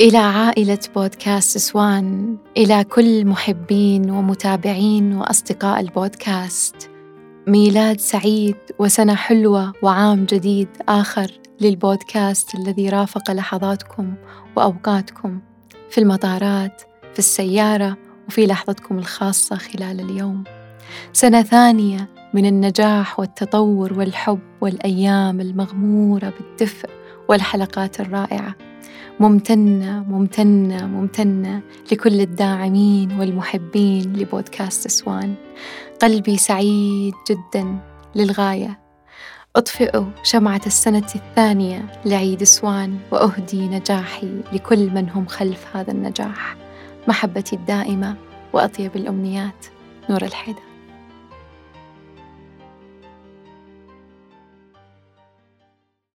إلى عائلة بودكاست سوان، إلى كل محبين ومتابعين وأصدقاء البودكاست، ميلاد سعيد وسنة حلوة وعام جديد آخر للبودكاست الذي رافق لحظاتكم وأوقاتكم في المطارات، في السيارة، وفي لحظتكم الخاصة خلال اليوم. سنة ثانية من النجاح والتطور والحب والأيام المغمورة بالدفء والحلقات الرائعة. ممتنة ممتنة ممتنة لكل الداعمين والمحبين لبودكاست سوان قلبي سعيد جدا للغاية. أطفئ شمعة السنة الثانية لعيد سوان وأهدي نجاحي لكل من هم خلف هذا النجاح. محبتي الدائمة وأطيب الأمنيات. نور الحيدر.